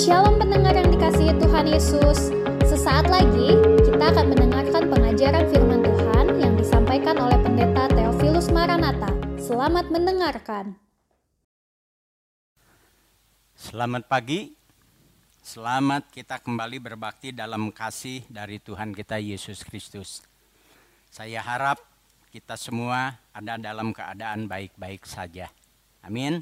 Shalom pendengar yang dikasihi Tuhan Yesus. Sesaat lagi kita akan mendengarkan pengajaran firman Tuhan yang disampaikan oleh Pendeta Theophilus Maranata. Selamat mendengarkan. Selamat pagi. Selamat kita kembali berbakti dalam kasih dari Tuhan kita Yesus Kristus. Saya harap kita semua ada dalam keadaan baik-baik saja. Amin.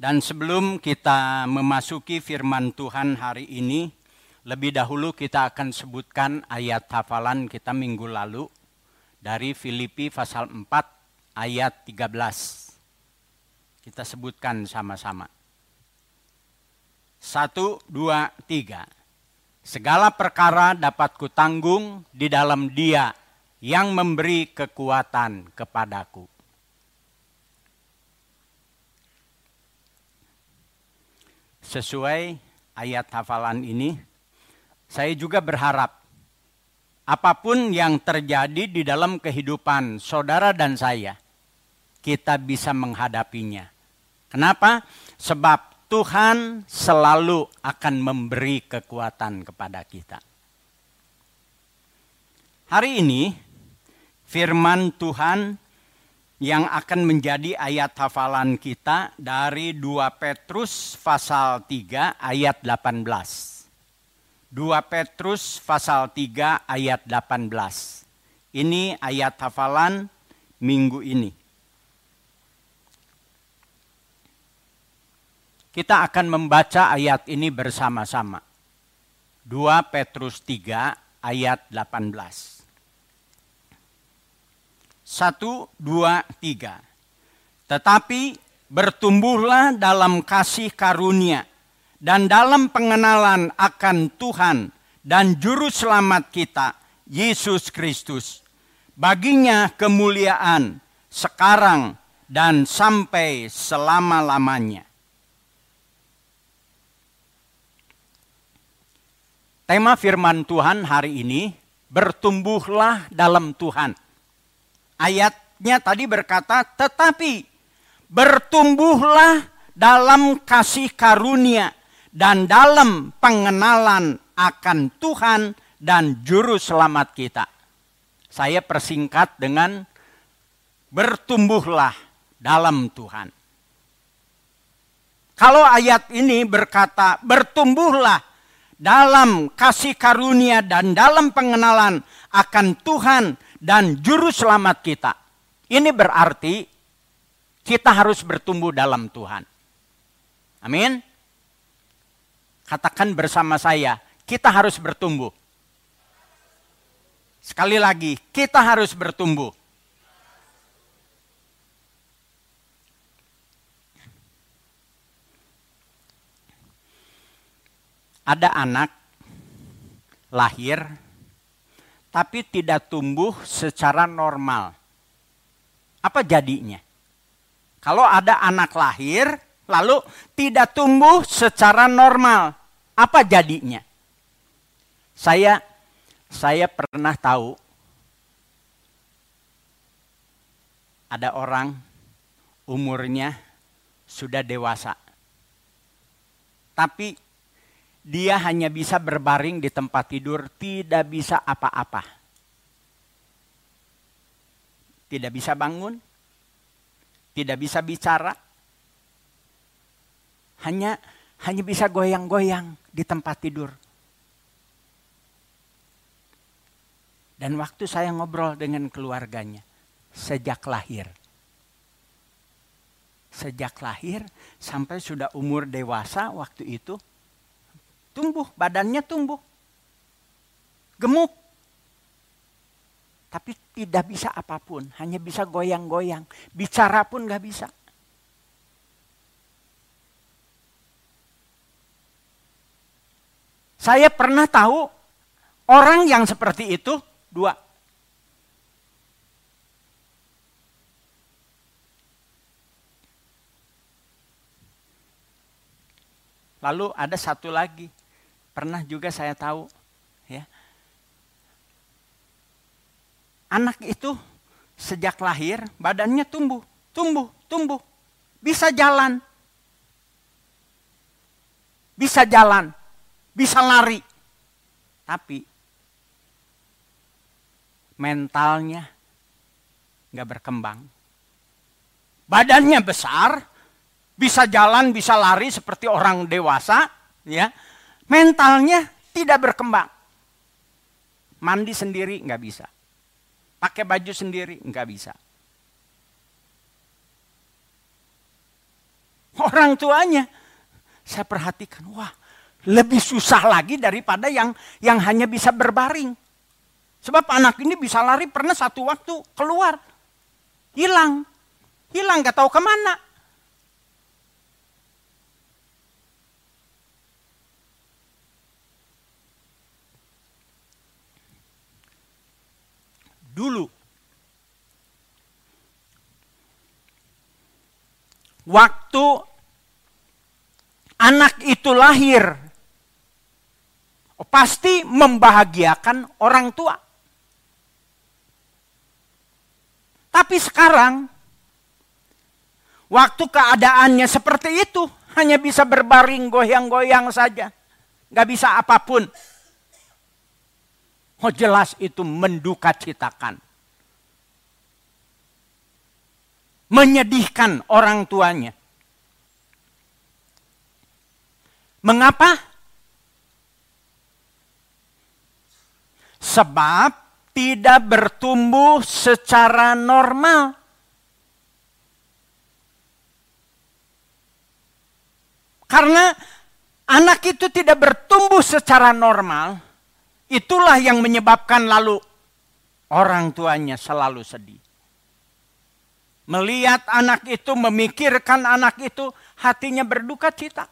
Dan sebelum kita memasuki firman Tuhan hari ini, lebih dahulu kita akan sebutkan ayat hafalan kita minggu lalu dari Filipi pasal 4 ayat 13. Kita sebutkan sama-sama. Satu, dua, tiga. Segala perkara dapat kutanggung di dalam dia yang memberi kekuatan kepadaku. Sesuai ayat hafalan ini, saya juga berharap apa pun yang terjadi di dalam kehidupan saudara dan saya, kita bisa menghadapinya. Kenapa? Sebab Tuhan selalu akan memberi kekuatan kepada kita. Hari ini, firman Tuhan yang akan menjadi ayat hafalan kita dari 2 Petrus pasal 3 ayat 18. 2 Petrus pasal 3 ayat 18. Ini ayat hafalan minggu ini. Kita akan membaca ayat ini bersama-sama. 2 Petrus 3 ayat 18. Satu, dua, tiga. Tetapi bertumbuhlah dalam kasih karunia dan dalam pengenalan akan Tuhan dan Juru Selamat kita, Yesus Kristus. Baginya kemuliaan sekarang dan sampai selama-lamanya. Tema firman Tuhan hari ini, bertumbuhlah dalam Tuhan ayatnya tadi berkata, tetapi bertumbuhlah dalam kasih karunia dan dalam pengenalan akan Tuhan dan juru selamat kita. Saya persingkat dengan bertumbuhlah dalam Tuhan. Kalau ayat ini berkata bertumbuhlah dalam kasih karunia dan dalam pengenalan akan Tuhan dan juru selamat kita. Ini berarti kita harus bertumbuh dalam Tuhan. Amin. Katakan bersama saya, kita harus bertumbuh. Sekali lagi, kita harus bertumbuh. Ada anak lahir tapi tidak tumbuh secara normal. Apa jadinya? Kalau ada anak lahir, lalu tidak tumbuh secara normal, apa jadinya? Saya saya pernah tahu ada orang umurnya sudah dewasa. Tapi dia hanya bisa berbaring di tempat tidur, tidak bisa apa-apa. Tidak bisa bangun, tidak bisa bicara. Hanya hanya bisa goyang-goyang di tempat tidur. Dan waktu saya ngobrol dengan keluarganya sejak lahir. Sejak lahir sampai sudah umur dewasa waktu itu tumbuh, badannya tumbuh. Gemuk. Tapi tidak bisa apa pun, hanya bisa goyang-goyang. Bicara pun gak bisa. Saya pernah tahu orang yang seperti itu dua. Lalu ada satu lagi pernah juga saya tahu ya. Anak itu sejak lahir badannya tumbuh, tumbuh, tumbuh. Bisa jalan. bisa jalan, bisa lari. Tapi mentalnya nggak berkembang. Badannya besar, bisa jalan, bisa lari seperti orang dewasa, ya. Mentalnya tidak berkembang. Mandi sendiri nggak bisa. Pakai baju sendiri nggak bisa. Orang tuanya, saya perhatikan, wah lebih susah lagi daripada yang yang hanya bisa berbaring. Sebab anak ini bisa lari pernah satu waktu keluar, hilang, hilang gak tahu ke mana. Dulu waktu anak itu lahir, pasti membahagiakan orang tua. Tapi sekarang, waktu keadaannya seperti itu, hanya bisa berbaring goyang-goyang saja. Gak bisa apa pun. Oh jelas itu menduka citakan. Menyedihkan orang tuanya. Mengapa? Sebab tidak bertumbuh secara normal. Karena anak itu tidak bertumbuh secara normal, itulah yang menyebabkan lalu orang tuanya selalu sedih. Melihat anak itu, memikirkan anak itu, hatinya berduka cita.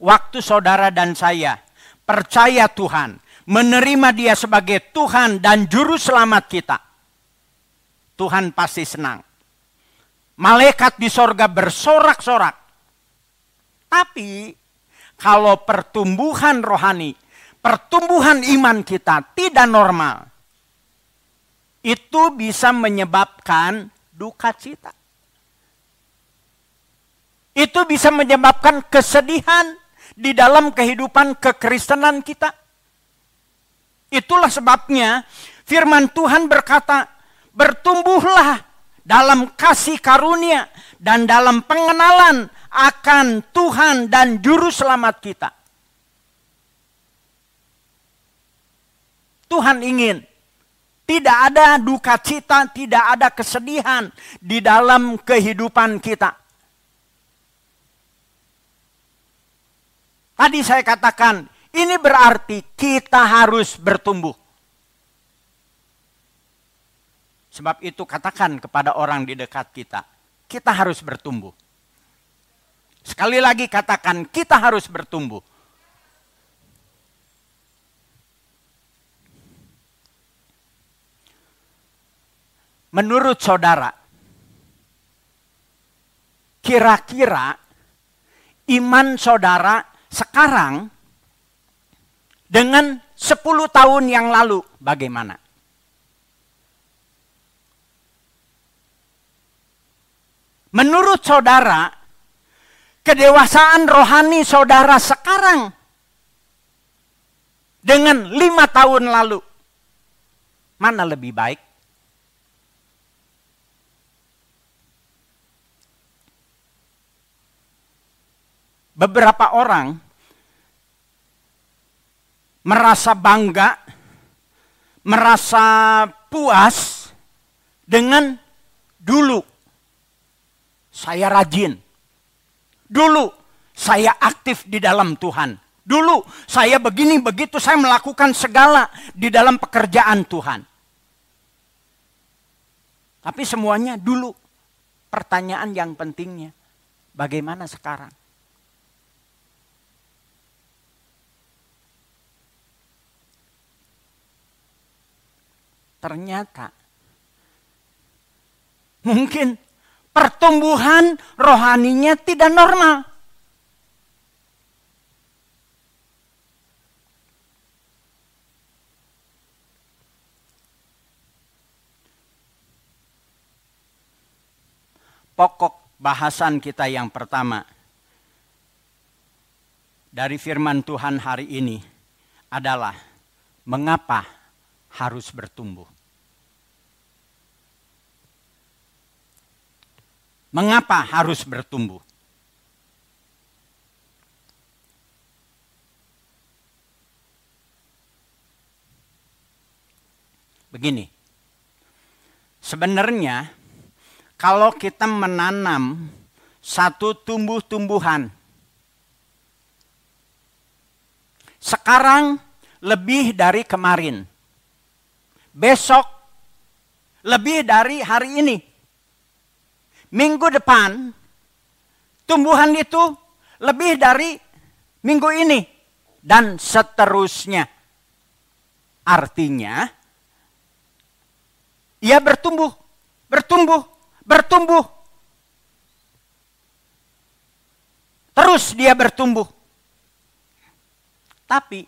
waktu saudara dan saya percaya Tuhan, menerima Dia sebagai Tuhan dan Juru Selamat kita, Tuhan pasti senang. Malaikat di sorga bersorak-sorak. Tapi kalau pertumbuhan rohani, pertumbuhan iman kita tidak normal, itu bisa menyebabkan duka cita. Itu bisa menyebabkan kesedihan, di dalam kehidupan kekristenan kita. Itulah sebabnya firman Tuhan berkata, bertumbuhlah dalam kasih karunia dan dalam pengenalan akan Tuhan dan juru selamat kita. Tuhan ingin tidak ada duka cita, tidak ada kesedihan di dalam kehidupan kita. Tadi saya katakan, ini berarti kita harus bertumbuh. Sebab itu katakan kepada orang di dekat kita, kita harus bertumbuh. Sekali lagi katakan, kita harus bertumbuh. Menurut saudara, kira-kira iman saudara sekarang dengan 10 tahun yang lalu bagaimana? Menurut saudara, kedewasaan rohani saudara sekarang dengan lima tahun lalu, mana lebih baik? beberapa orang merasa bangga, merasa puas dengan dulu saya rajin. Dulu saya aktif di dalam Tuhan. Dulu saya begini begitu saya melakukan segala di dalam pekerjaan Tuhan. Tapi semuanya dulu pertanyaan yang pentingnya bagaimana sekarang? ternyata mungkin pertumbuhan rohaninya tidak normal. pokok bahasan kita yang pertama dari firman Tuhan hari ini adalah mengapa harus bertumbuh. Mengapa harus bertumbuh? Begini, sebenarnya kalau kita menanam satu tumbuh-tumbuhan, sekarang lebih dari kemarin, besok lebih dari hari ini, minggu depan tumbuhan itu lebih dari minggu ini, dan seterusnya. Artinya, ia bertumbuh, bertumbuh, bertumbuh. Terus dia bertumbuh. Tapi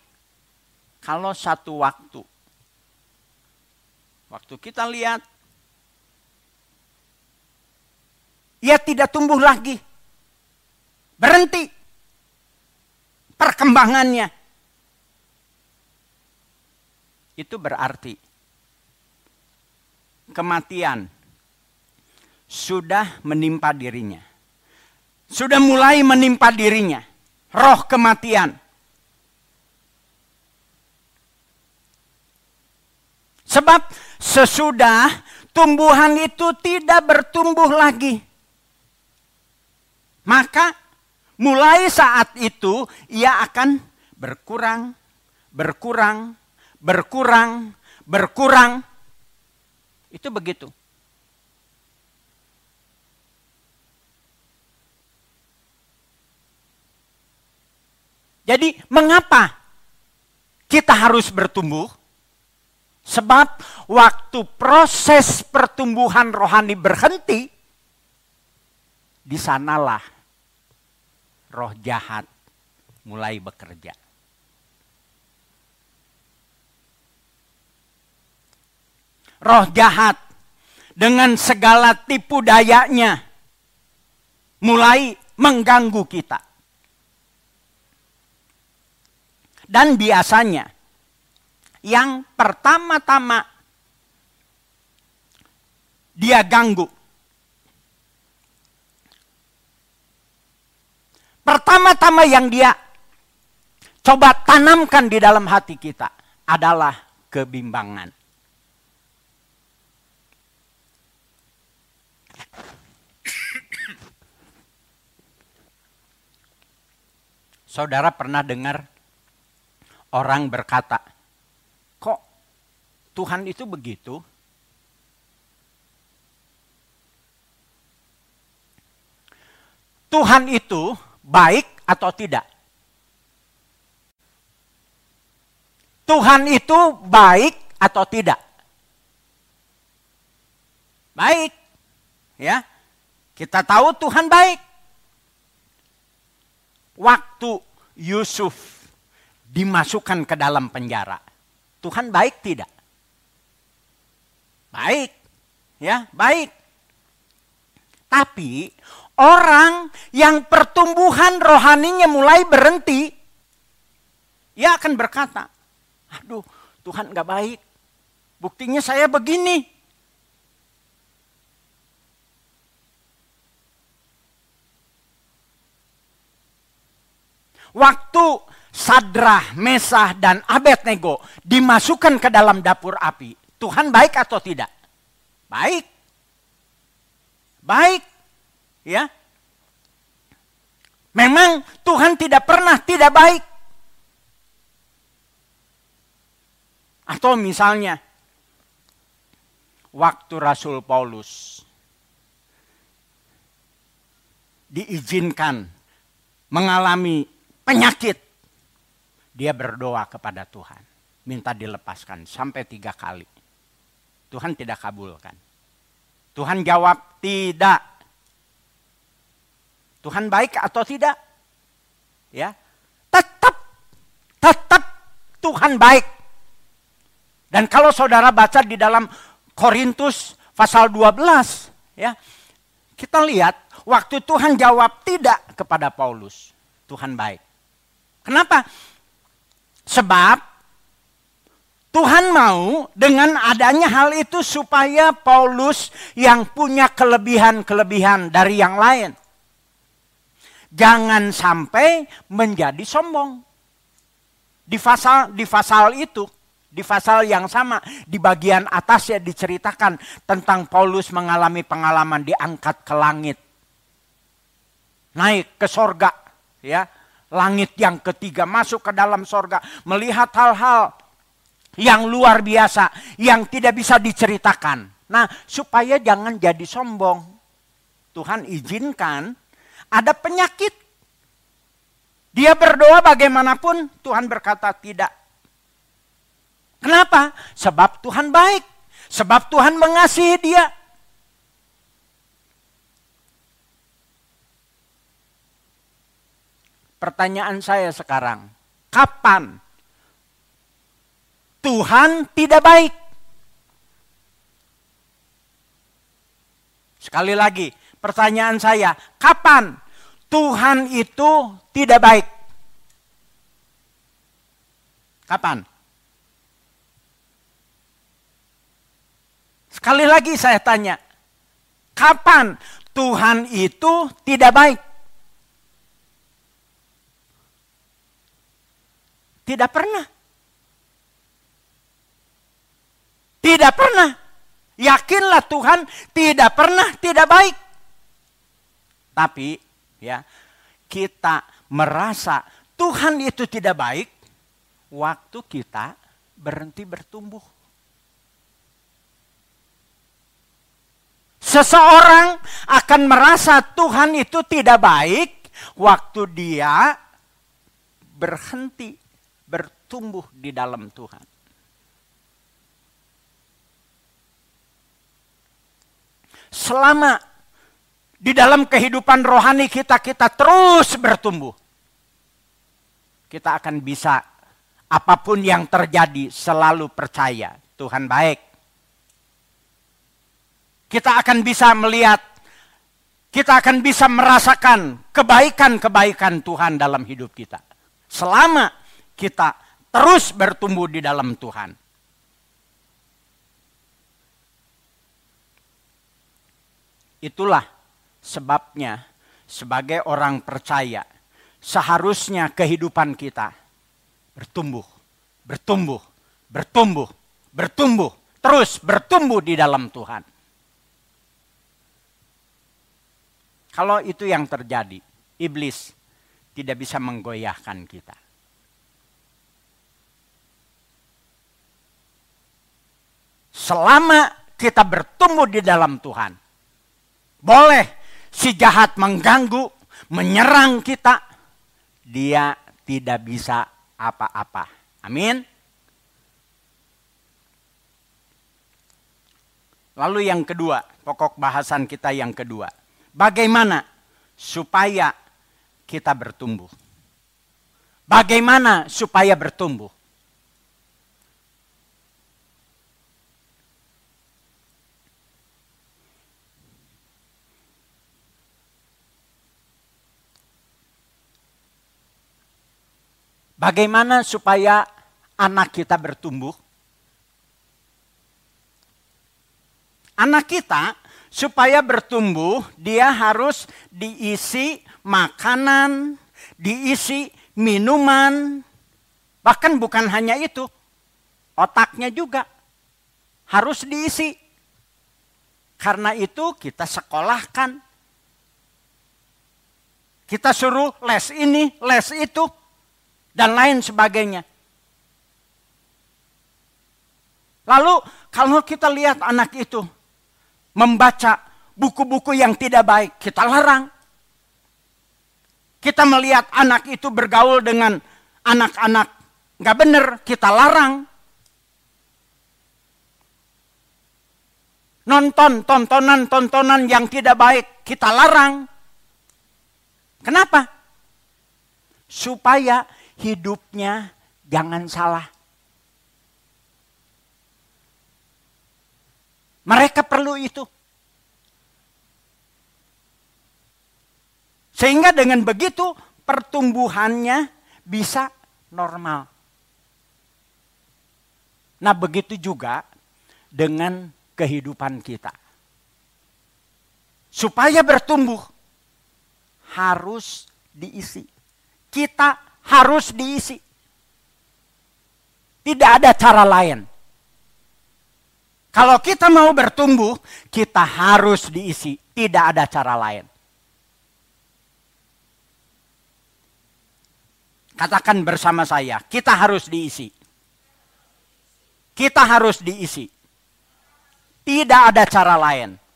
kalau satu waktu, waktu kita lihat, ia tidak tumbuh lagi. Berhenti perkembangannya. Itu berarti kematian sudah menimpa dirinya. Sudah mulai menimpa dirinya. Roh kematian. Sebab sesudah tumbuhan itu tidak bertumbuh lagi. Maka mulai saat itu ia akan berkurang, berkurang, berkurang, berkurang itu begitu. Jadi mengapa kita harus bertumbuh? Sebab waktu proses pertumbuhan rohani berhenti, di sanalah roh jahat mulai bekerja. roh jahat dengan segala tipu dayanya mulai mengganggu kita. Dan biasanya yang pertama-tama dia ganggu. Pertama-tama yang dia coba tanamkan di dalam hati kita adalah kebimbangan. Saudara pernah dengar orang berkata, kok Tuhan itu begitu? Tuhan itu baik atau tidak? Tuhan itu baik atau tidak? Baik. Ya. Kita tahu Tuhan baik. Waktu Yusuf dimasukkan ke dalam penjara. Tuhan baik tidak? Baik. Ya, baik. Tapi orang yang pertumbuhan rohaninya mulai berhenti, ia akan berkata, aduh Tuhan gak baik. Buktinya saya begini. Waktu Sadrah, Mesah, dan Abednego dimasukkan ke dalam dapur api. Tuhan baik atau tidak? Baik. Baik. Ya. Memang Tuhan tidak pernah tidak baik. Atau misalnya waktu Rasul Paulus diizinkan mengalami penyakit, dia berdoa kepada Tuhan. Minta dilepaskan sampai tiga kali. Tuhan tidak kabulkan. Tuhan jawab tidak. Tuhan baik atau tidak? Ya, tetap, tetap Tuhan baik. Dan kalau saudara baca di dalam Korintus pasal 12, ya, Kita lihat waktu Tuhan jawab tidak kepada Paulus. Tuhan baik. Kenapa? Sebab Tuhan mau dengan adanya hal itu supaya Paulus yang punya kelebihan-kelebihan dari yang lain. Jangan sampai menjadi sombong. Di pasal di pasal itu, di pasal yang sama, di bagian atas ya diceritakan tentang Paulus mengalami pengalaman diangkat ke langit. Naik ke sorga, ya. Langit yang ketiga masuk ke dalam sorga. Melihat hal-hal yang luar biasa, yang tidak bisa diceritakan. Nah, supaya jangan jadi sombong. Tuhan izinkan ada penyakit. Dia berdoa bagaimanapun, Tuhan berkata tidak. Kenapa? Sebab Tuhan baik. Sebab Tuhan mengasihi dia. Pertanyaan saya sekarang, kapan Tuhan tidak baik? Sekali lagi, pertanyaan saya, kapan Tuhan itu tidak baik? Kapan? Sekali lagi saya tanya, kapan Tuhan itu tidak baik? Tidak pernah. Tidak pernah. Yakinlah Tuhan tidak pernah tidak baik. Tapi ya, kita merasa Tuhan itu tidak baik waktu kita berhenti bertumbuh. Seseorang akan merasa Tuhan itu tidak baik waktu dia berhenti bertumbuh di dalam Tuhan. Selama di dalam kehidupan rohani kita kita terus bertumbuh. Kita akan bisa apa pun yang terjadi selalu percaya Tuhan baik. Kita akan bisa melihat, kita akan bisa merasakan kebaikan-kebaikan Tuhan dalam hidup kita. Selama kita terus bertumbuh di dalam Tuhan. Itulah sebabnya sebagai orang percaya seharusnya kehidupan kita bertumbuh, bertumbuh, bertumbuh, bertumbuh, terus bertumbuh di dalam Tuhan. Kalau itu yang terjadi, iblis tidak bisa menggoyahkan kita. selama kita bertumbuh di dalam Tuhan. Boleh si jahat mengganggu, menyerang kita, dia tidak bisa apa-apa. Amin. Lalu yang kedua, pokok bahasan kita yang kedua. Bagaimana supaya kita bertumbuh? Bagaimana supaya bertumbuh? Bagaimana supaya anak kita bertumbuh? Anak kita supaya bertumbuh, dia harus diisi makanan, diisi minuman, bahkan bukan hanya itu, otaknya juga harus diisi. Karena itu kita sekolahkan. Kita suruh les ini, les itu dan lain sebagainya. Lalu kalau kita lihat anak itu membaca buku-buku yang tidak baik, kita larang. Kita melihat anak itu bergaul dengan anak-anak nggak benar, kita larang. Nonton tontonan-tontonan yang tidak baik, kita larang. Kenapa? Supaya hidupnya jangan salah. Mereka perlu itu. Sehingga dengan begitu pertumbuhannya bisa normal. Nah, begitu juga dengan kehidupan kita. Supaya bertumbuh harus diisi. Kita harus diisi. Tidak ada cara lain. Kalau kita mau bertumbuh, kita harus diisi. Tidak ada cara lain. Katakan bersama saya, kita harus diisi. Kita harus diisi. Tidak ada cara lain.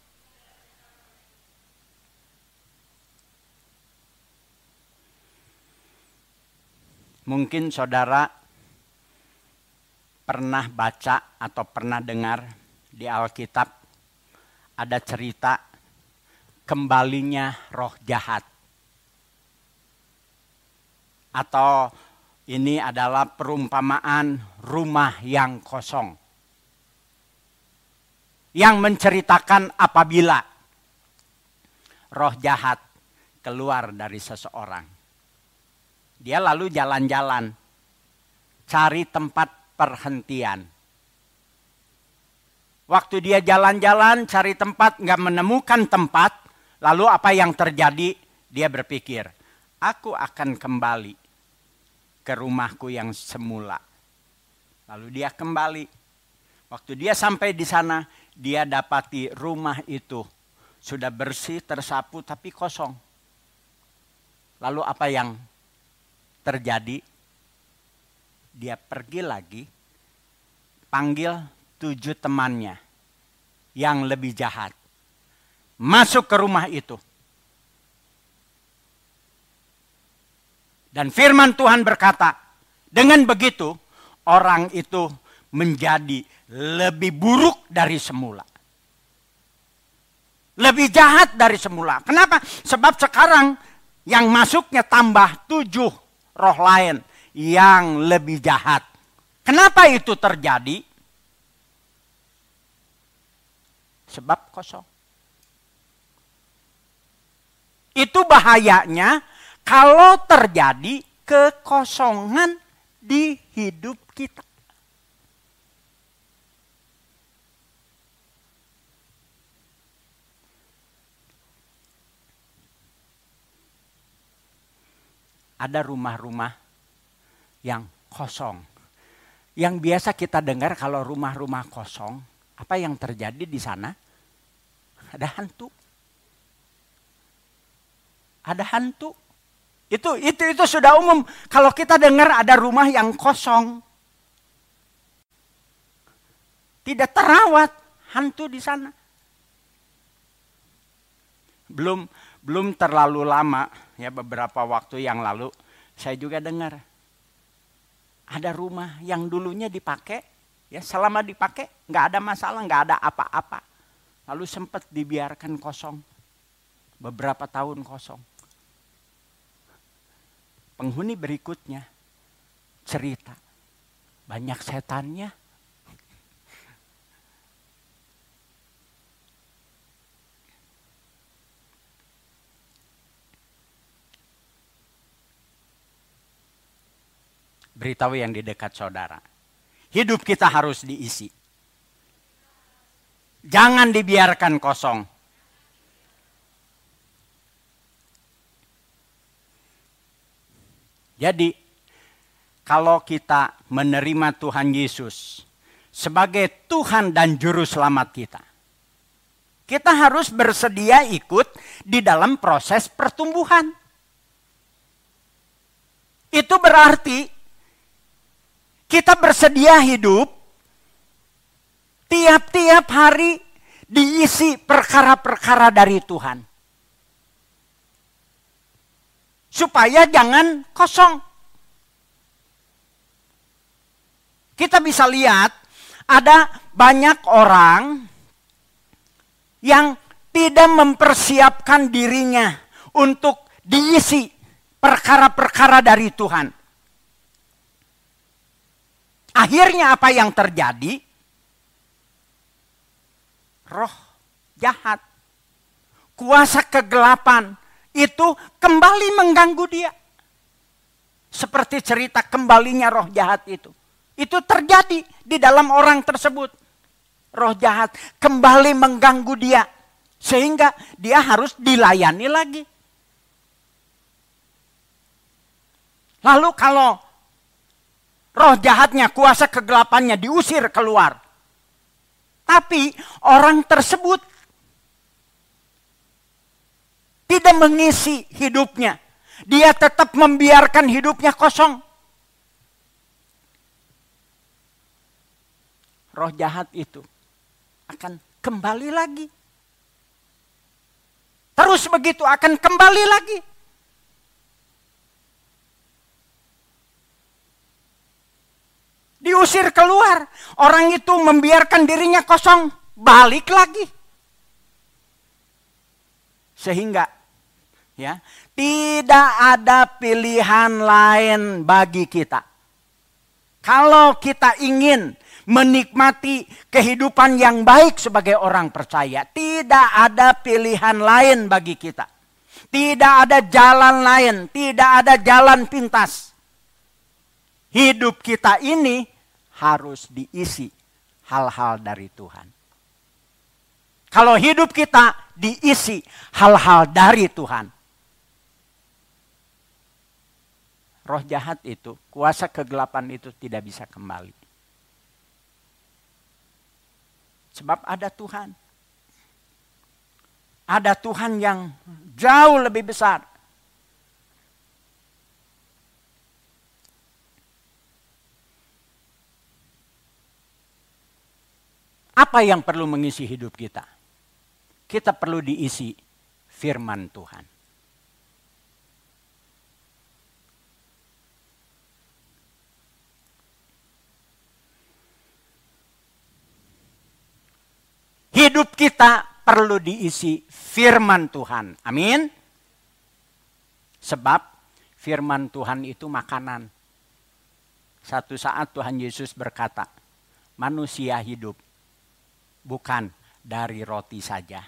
Mungkin saudara pernah baca atau pernah dengar di Alkitab ada cerita kembalinya roh jahat. Atau ini adalah perumpamaan rumah yang kosong. Yang menceritakan apabila roh jahat keluar dari seseorang. Dia lalu jalan-jalan, cari tempat perhentian. Waktu dia jalan-jalan cari tempat nggak menemukan tempat, lalu apa yang terjadi? Dia berpikir, aku akan kembali ke rumahku yang semula. Lalu dia kembali. Waktu dia sampai di sana, dia dapati rumah itu sudah bersih, tersapu, tapi kosong. Lalu apa yang terjadi? Dia pergi lagi, panggil tujuh temannya yang lebih jahat. Masuk ke rumah itu Dan firman Tuhan berkata, dengan begitu orang itu menjadi lebih buruk dari semula. Lebih jahat dari semula. Kenapa? Sebab sekarang yang masuknya tambah tujuh roh lain yang lebih jahat. Kenapa itu terjadi? Sebab kosong. Itu bahayanya kalau terjadi kekosongan di hidup kita. Ada rumah-rumah yang kosong. Yang biasa kita dengar kalau rumah-rumah kosong, apa yang terjadi di sana? Ada hantu. Ada hantu. Itu itu itu sudah umum. Kalau kita dengar ada rumah yang kosong, tidak terawat, hantu di sana. Belum belum terlalu lama ya beberapa waktu yang lalu saya juga dengar ada rumah yang dulunya dipakai ya selama dipakai nggak ada masalah nggak ada apa-apa lalu sempat dibiarkan kosong beberapa tahun kosong penghuni berikutnya cerita banyak setannya. Beritahu yang di dekat saudara. Hidup kita harus diisi. Jangan dibiarkan kosong. Jadi kalau kita menerima Tuhan Yesus sebagai Tuhan dan Juru Selamat kita, kita harus bersedia ikut di dalam proses pertumbuhan. Itu berarti kita bersedia hidup tiap-tiap hari diisi perkara-perkara dari Tuhan supaya jangan kosong. Kita bisa lihat ada banyak orang yang tidak mempersiapkan dirinya untuk diisi perkara-perkara dari Tuhan. Akhirnya apa yang terjadi? Roh jahat, kuasa kegelapan itu kembali mengganggu dia. Seperti cerita kembalinya roh jahat itu. Itu terjadi di dalam orang tersebut. Roh jahat kembali mengganggu dia. Sehingga dia harus dilayani lagi. Lalu kalau roh jahatnya, kuasa kegelapannya diusir keluar. Tapi orang tersebut tidak mengisi hidupnya. Dia tetap membiarkan hidupnya kosong. Roh jahat itu akan kembali lagi. Terus begitu akan kembali lagi. Diusir keluar. Orang itu membiarkan dirinya kosong. Balik lagi. Sehingga ya tidak ada pilihan lain bagi kita kalau kita ingin menikmati kehidupan yang baik sebagai orang percaya tidak ada pilihan lain bagi kita tidak ada jalan lain tidak ada jalan pintas hidup kita ini harus diisi hal-hal dari Tuhan kalau hidup kita diisi hal-hal dari Tuhan roh jahat itu, kuasa kegelapan itu tidak bisa kembali. Sebab ada Tuhan. Ada Tuhan yang jauh lebih besar. Apa yang perlu mengisi hidup kita? Kita perlu diisi firman Tuhan. Hidup kita perlu diisi firman Tuhan. Amin. Sebab firman Tuhan itu makanan. Satu saat Tuhan Yesus berkata, manusia hidup bukan dari roti saja,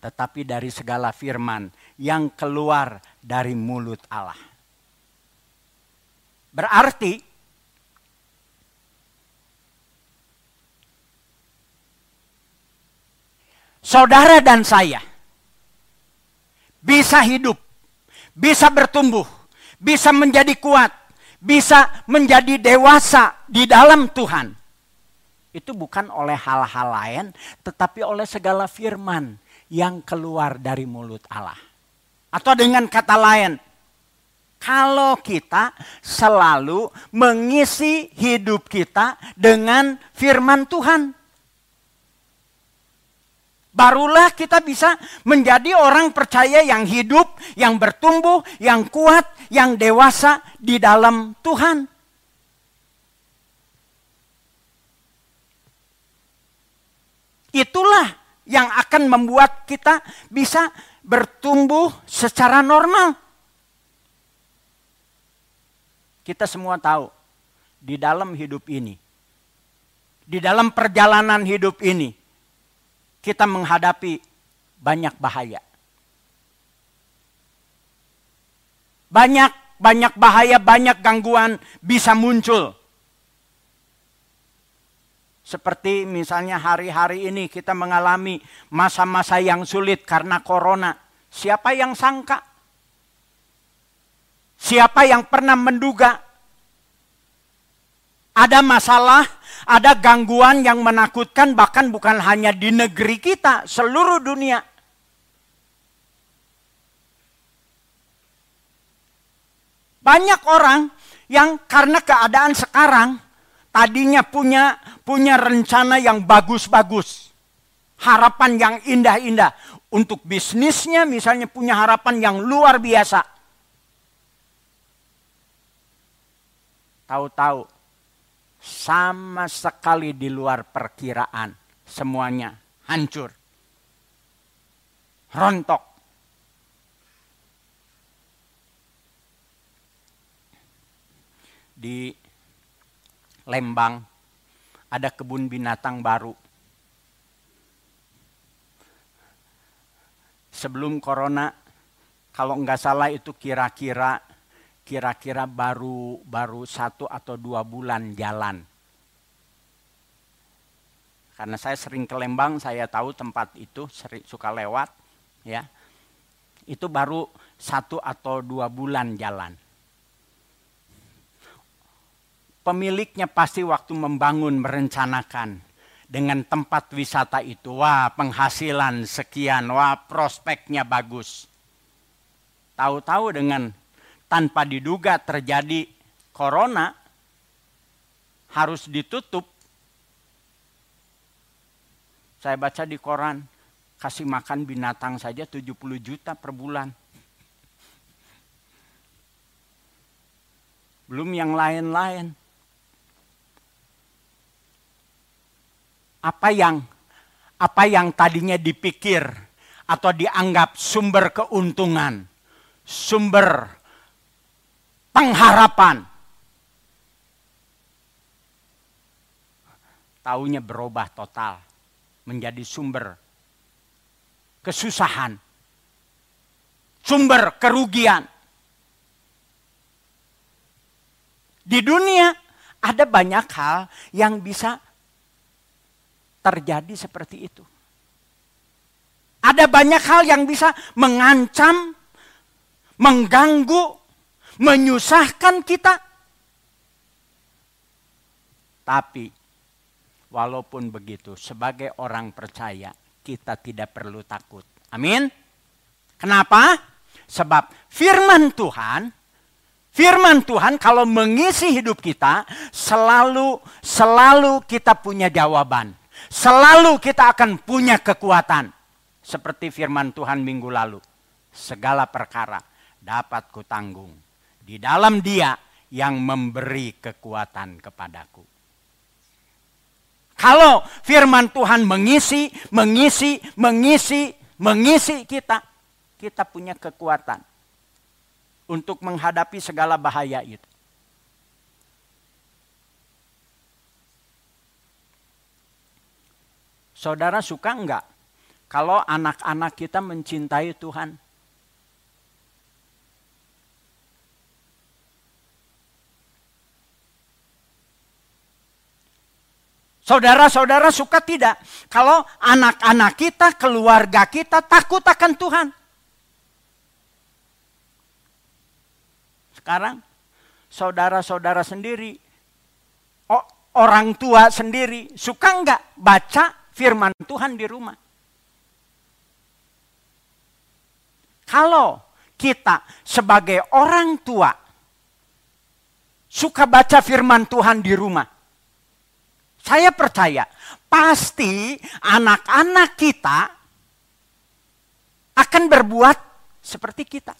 tetapi dari segala firman yang keluar dari mulut Allah. Berarti saudara dan saya bisa hidup, bisa bertumbuh, bisa menjadi kuat, bisa menjadi dewasa di dalam Tuhan. Itu bukan oleh hal-hal lain, tetapi oleh segala firman yang keluar dari mulut Allah. Atau dengan kata lain, kalau kita selalu mengisi hidup kita dengan firman Tuhan barulah kita bisa menjadi orang percaya yang hidup, yang bertumbuh, yang kuat, yang dewasa di dalam Tuhan. Itulah yang akan membuat kita bisa bertumbuh secara normal. Kita semua tahu di dalam hidup ini, di dalam perjalanan hidup ini, kita menghadapi banyak bahaya. Banyak banyak bahaya, banyak gangguan bisa muncul. Seperti misalnya hari-hari ini kita mengalami masa-masa yang sulit karena corona. Siapa yang sangka? Siapa yang pernah menduga ada masalah ada gangguan yang menakutkan bahkan bukan hanya di negeri kita, seluruh dunia. Banyak orang yang karena keadaan sekarang tadinya punya punya rencana yang bagus-bagus. Harapan yang indah-indah untuk bisnisnya misalnya punya harapan yang luar biasa. Tahu-tahu sama sekali di luar perkiraan. Semuanya hancur. Rontok. Di Lembang ada kebun binatang baru. Sebelum corona Kalau nggak salah itu kira-kira kira-kira baru baru satu atau dua bulan jalan. Karena saya sering ke Lembang, saya tahu tempat itu sering, suka lewat, ya. Itu baru satu atau dua bulan jalan. Pemiliknya pasti waktu membangun merencanakan dengan tempat wisata itu, wah penghasilan sekian, wah prospeknya bagus. Tahu-tahu dengan tanpa diduga terjadi corona harus ditutup. Saya baca di koran, kasih makan binatang saja 70 juta per bulan. Belum yang lain-lain. Apa yang apa yang tadinya dipikir atau dianggap sumber keuntungan, sumber pengharapan. Taunya berubah total menjadi sumber kesusahan, sumber kerugian. Di dunia ada banyak hal yang bisa terjadi seperti itu. Ada banyak hal yang bisa mengancam, mengganggu, menyusahkan kita. Tapi walaupun begitu, sebagai orang percaya, kita tidak perlu takut. Amin. Kenapa? Sebab firman Tuhan Firman Tuhan kalau mengisi hidup kita selalu selalu kita punya jawaban. Selalu kita akan punya kekuatan. Seperti firman Tuhan minggu lalu. Segala perkara dapat kutanggung. Di dalam dia yang memberi kekuatan kepadaku. Kalau firman Tuhan mengisi, mengisi, mengisi, mengisi kita, kita punya kekuatan untuk menghadapi segala bahaya itu. Saudara suka enggak kalau anak-anak kita mencintai Tuhan? Saudara-saudara suka tidak kalau anak-anak kita, keluarga kita takut akan Tuhan? Sekarang saudara-saudara sendiri, orang tua sendiri suka enggak baca firman Tuhan di rumah. Kalau kita sebagai orang tua suka baca firman Tuhan di rumah, saya percaya pasti anak-anak kita akan berbuat seperti kita.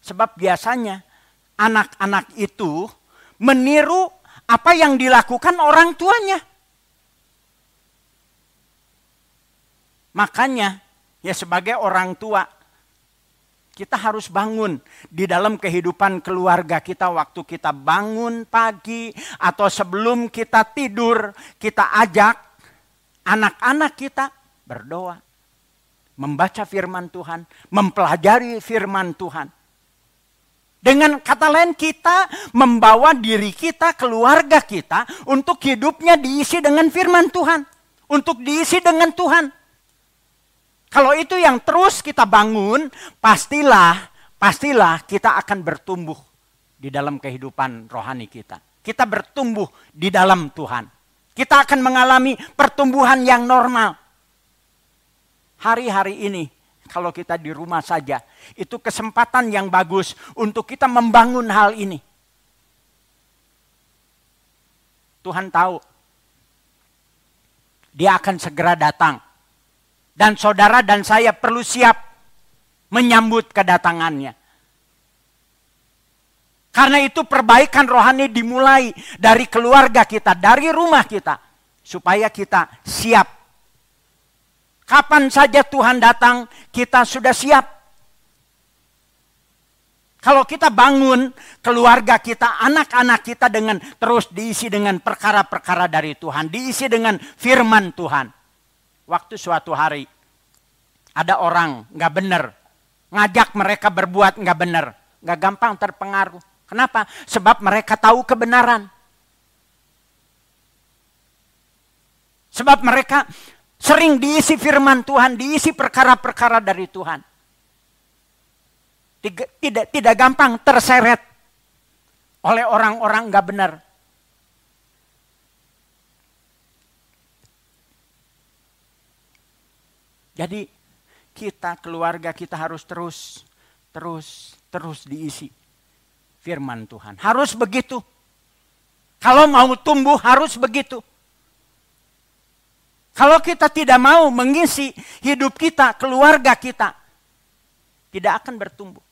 Sebab biasanya anak-anak itu meniru apa yang dilakukan orang tuanya. Makanya ya sebagai orang tua kita harus bangun di dalam kehidupan keluarga kita waktu kita bangun pagi atau sebelum kita tidur kita ajak anak-anak kita berdoa membaca firman Tuhan mempelajari firman Tuhan. Dengan kata lain kita membawa diri kita keluarga kita untuk hidupnya diisi dengan firman Tuhan untuk diisi dengan Tuhan kalau itu yang terus kita bangun, pastilah, pastilah kita akan bertumbuh di dalam kehidupan rohani kita. Kita bertumbuh di dalam Tuhan. Kita akan mengalami pertumbuhan yang normal. Hari-hari ini, kalau kita di rumah saja, itu kesempatan yang bagus untuk kita membangun hal ini. Tuhan tahu, Dia akan segera datang dan saudara dan saya perlu siap menyambut kedatangannya. Karena itu perbaikan rohani dimulai dari keluarga kita, dari rumah kita. Supaya kita siap. Kapan saja Tuhan datang, kita sudah siap. Kalau kita bangun keluarga kita, anak-anak kita dengan terus diisi dengan perkara-perkara dari Tuhan, diisi dengan firman Tuhan waktu suatu hari ada orang nggak benar ngajak mereka berbuat nggak benar. Nggak gampang terpengaruh. Kenapa? Sebab mereka tahu kebenaran. Sebab mereka sering diisi firman Tuhan, diisi perkara-perkara dari Tuhan. Tidak, tidak, tidak gampang terseret oleh orang-orang nggak benar. Jadi kita keluarga kita harus terus terus terus diisi firman Tuhan. Harus begitu. Kalau mau tumbuh harus begitu. Kalau kita tidak mau mengisi hidup kita, keluarga kita, tidak akan bertumbuh.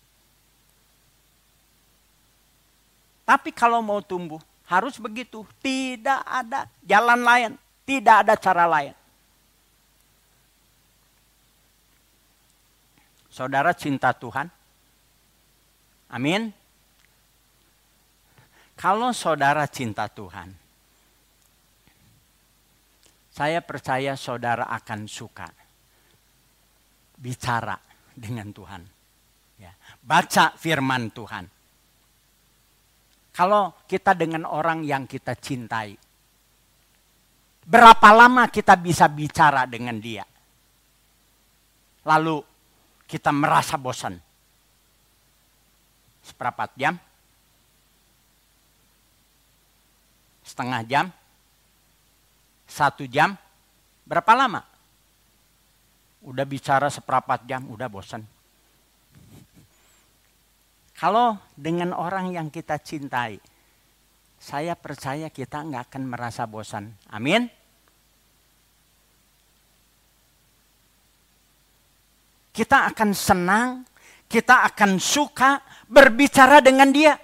Tapi kalau mau tumbuh, harus begitu. Tidak ada jalan lain, tidak ada cara lain. Saudara cinta Tuhan? Amin. Kalau saudara cinta Tuhan, saya percaya saudara akan suka bicara dengan Tuhan. Ya, baca firman Tuhan. Kalau kita dengan orang yang kita cintai, berapa lama kita bisa bicara dengan dia? Lalu kita merasa bosan. Seperempat jam? Setengah jam? Satu jam? Berapa lama? Udah bicara seperempat jam, udah bosan. Kalau dengan orang yang kita cintai, saya percaya kita nggak akan merasa bosan. Amin. Kita akan senang, kita akan suka berbicara dengan dia.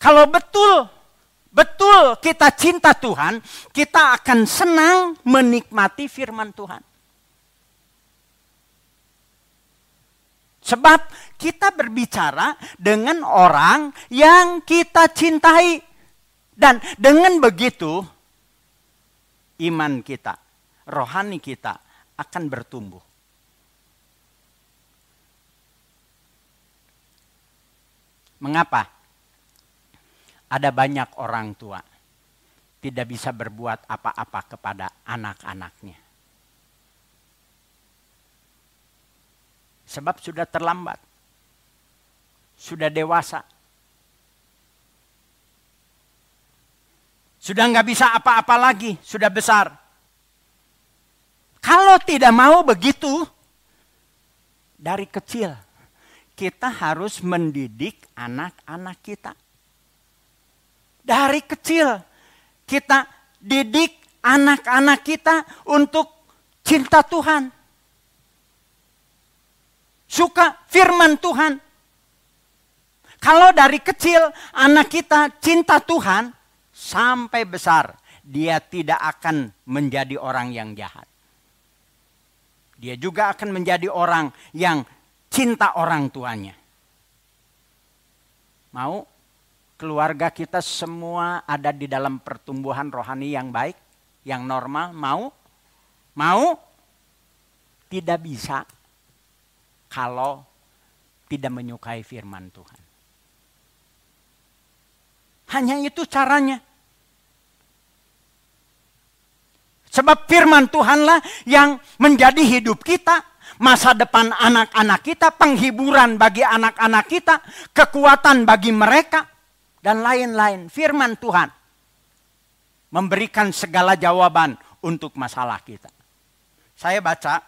Kalau betul, betul kita cinta Tuhan, kita akan senang menikmati firman Tuhan. Sebab kita berbicara dengan orang yang kita cintai. Dan dengan begitu iman kita, rohani kita akan bertumbuh. Mengapa? Ada banyak orang tua tidak bisa berbuat apa-apa kepada anak-anaknya. Sebab sudah terlambat. Sudah dewasa. Sudah nggak bisa apa-apa lagi, sudah besar. Kalau tidak mau begitu, dari kecil kita harus mendidik anak-anak kita. Dari kecil kita didik anak-anak kita untuk cinta Tuhan suka firman Tuhan. Kalau dari kecil anak kita cinta Tuhan, sampai besar dia tidak akan menjadi orang yang jahat. Dia juga akan menjadi orang yang cinta orang tuanya. Mau keluarga kita semua ada di dalam pertumbuhan rohani yang baik, yang normal? Mau? Mau? Tidak bisa kalau tidak menyukai firman Tuhan. Hanya itu caranya. Sebab firman Tuhanlah yang menjadi hidup kita, masa depan anak-anak kita, penghiburan bagi anak-anak kita, kekuatan bagi mereka, dan lain-lain. Firman Tuhan memberikan segala jawaban untuk masalah kita. Saya baca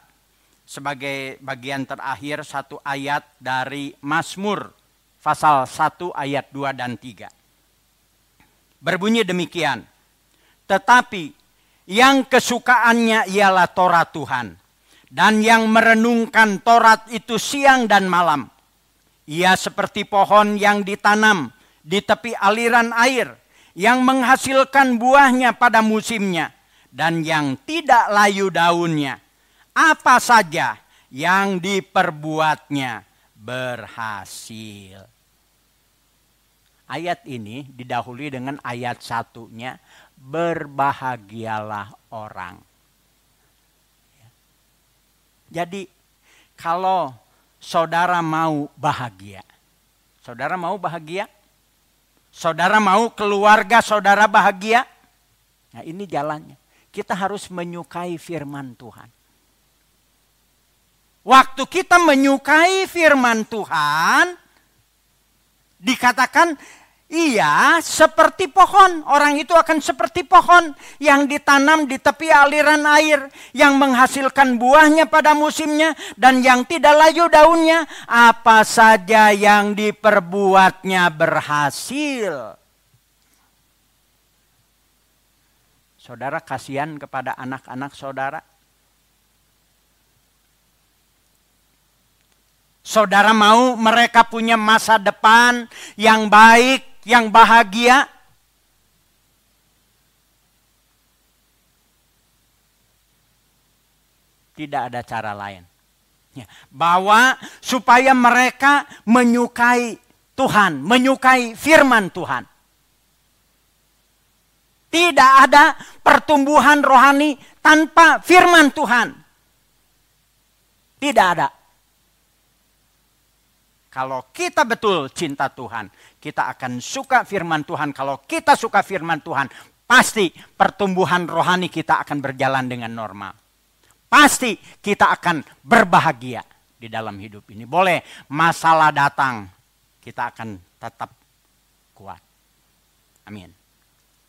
sebagai bagian terakhir satu ayat dari Mazmur pasal 1 ayat 2 dan 3. Berbunyi demikian. Tetapi yang kesukaannya ialah Torah Tuhan. Dan yang merenungkan Torat itu siang dan malam. Ia seperti pohon yang ditanam di tepi aliran air. Yang menghasilkan buahnya pada musimnya. Dan yang tidak layu daunnya apa saja yang diperbuatnya berhasil. Ayat ini didahului dengan ayat satunya, berbahagialah orang. Jadi kalau saudara mau bahagia. Saudara mau bahagia? Saudara mau keluarga saudara bahagia? Nah ini jalannya. Kita harus menyukai firman Tuhan. Waktu kita menyukai firman Tuhan, dikatakan Iya, seperti pohon. Orang itu akan seperti pohon yang ditanam di tepi aliran air, yang menghasilkan buahnya pada musimnya, dan yang tidak layu daunnya. Apa saja yang diperbuatnya berhasil. Saudara, kasihan kepada anak-anak saudara. Saudara mau mereka punya masa depan yang baik, yang bahagia. Tidak ada cara lain. Ya, bahwa supaya mereka menyukai Tuhan, menyukai firman Tuhan. Tidak ada pertumbuhan rohani tanpa firman Tuhan. Tidak ada. Kalau kita betul cinta Tuhan, kita akan suka firman Tuhan. Kalau kita suka firman Tuhan, pasti pertumbuhan rohani kita akan berjalan dengan normal. Pasti kita akan berbahagia di dalam hidup ini. Boleh masalah datang, kita akan tetap kuat. Amin.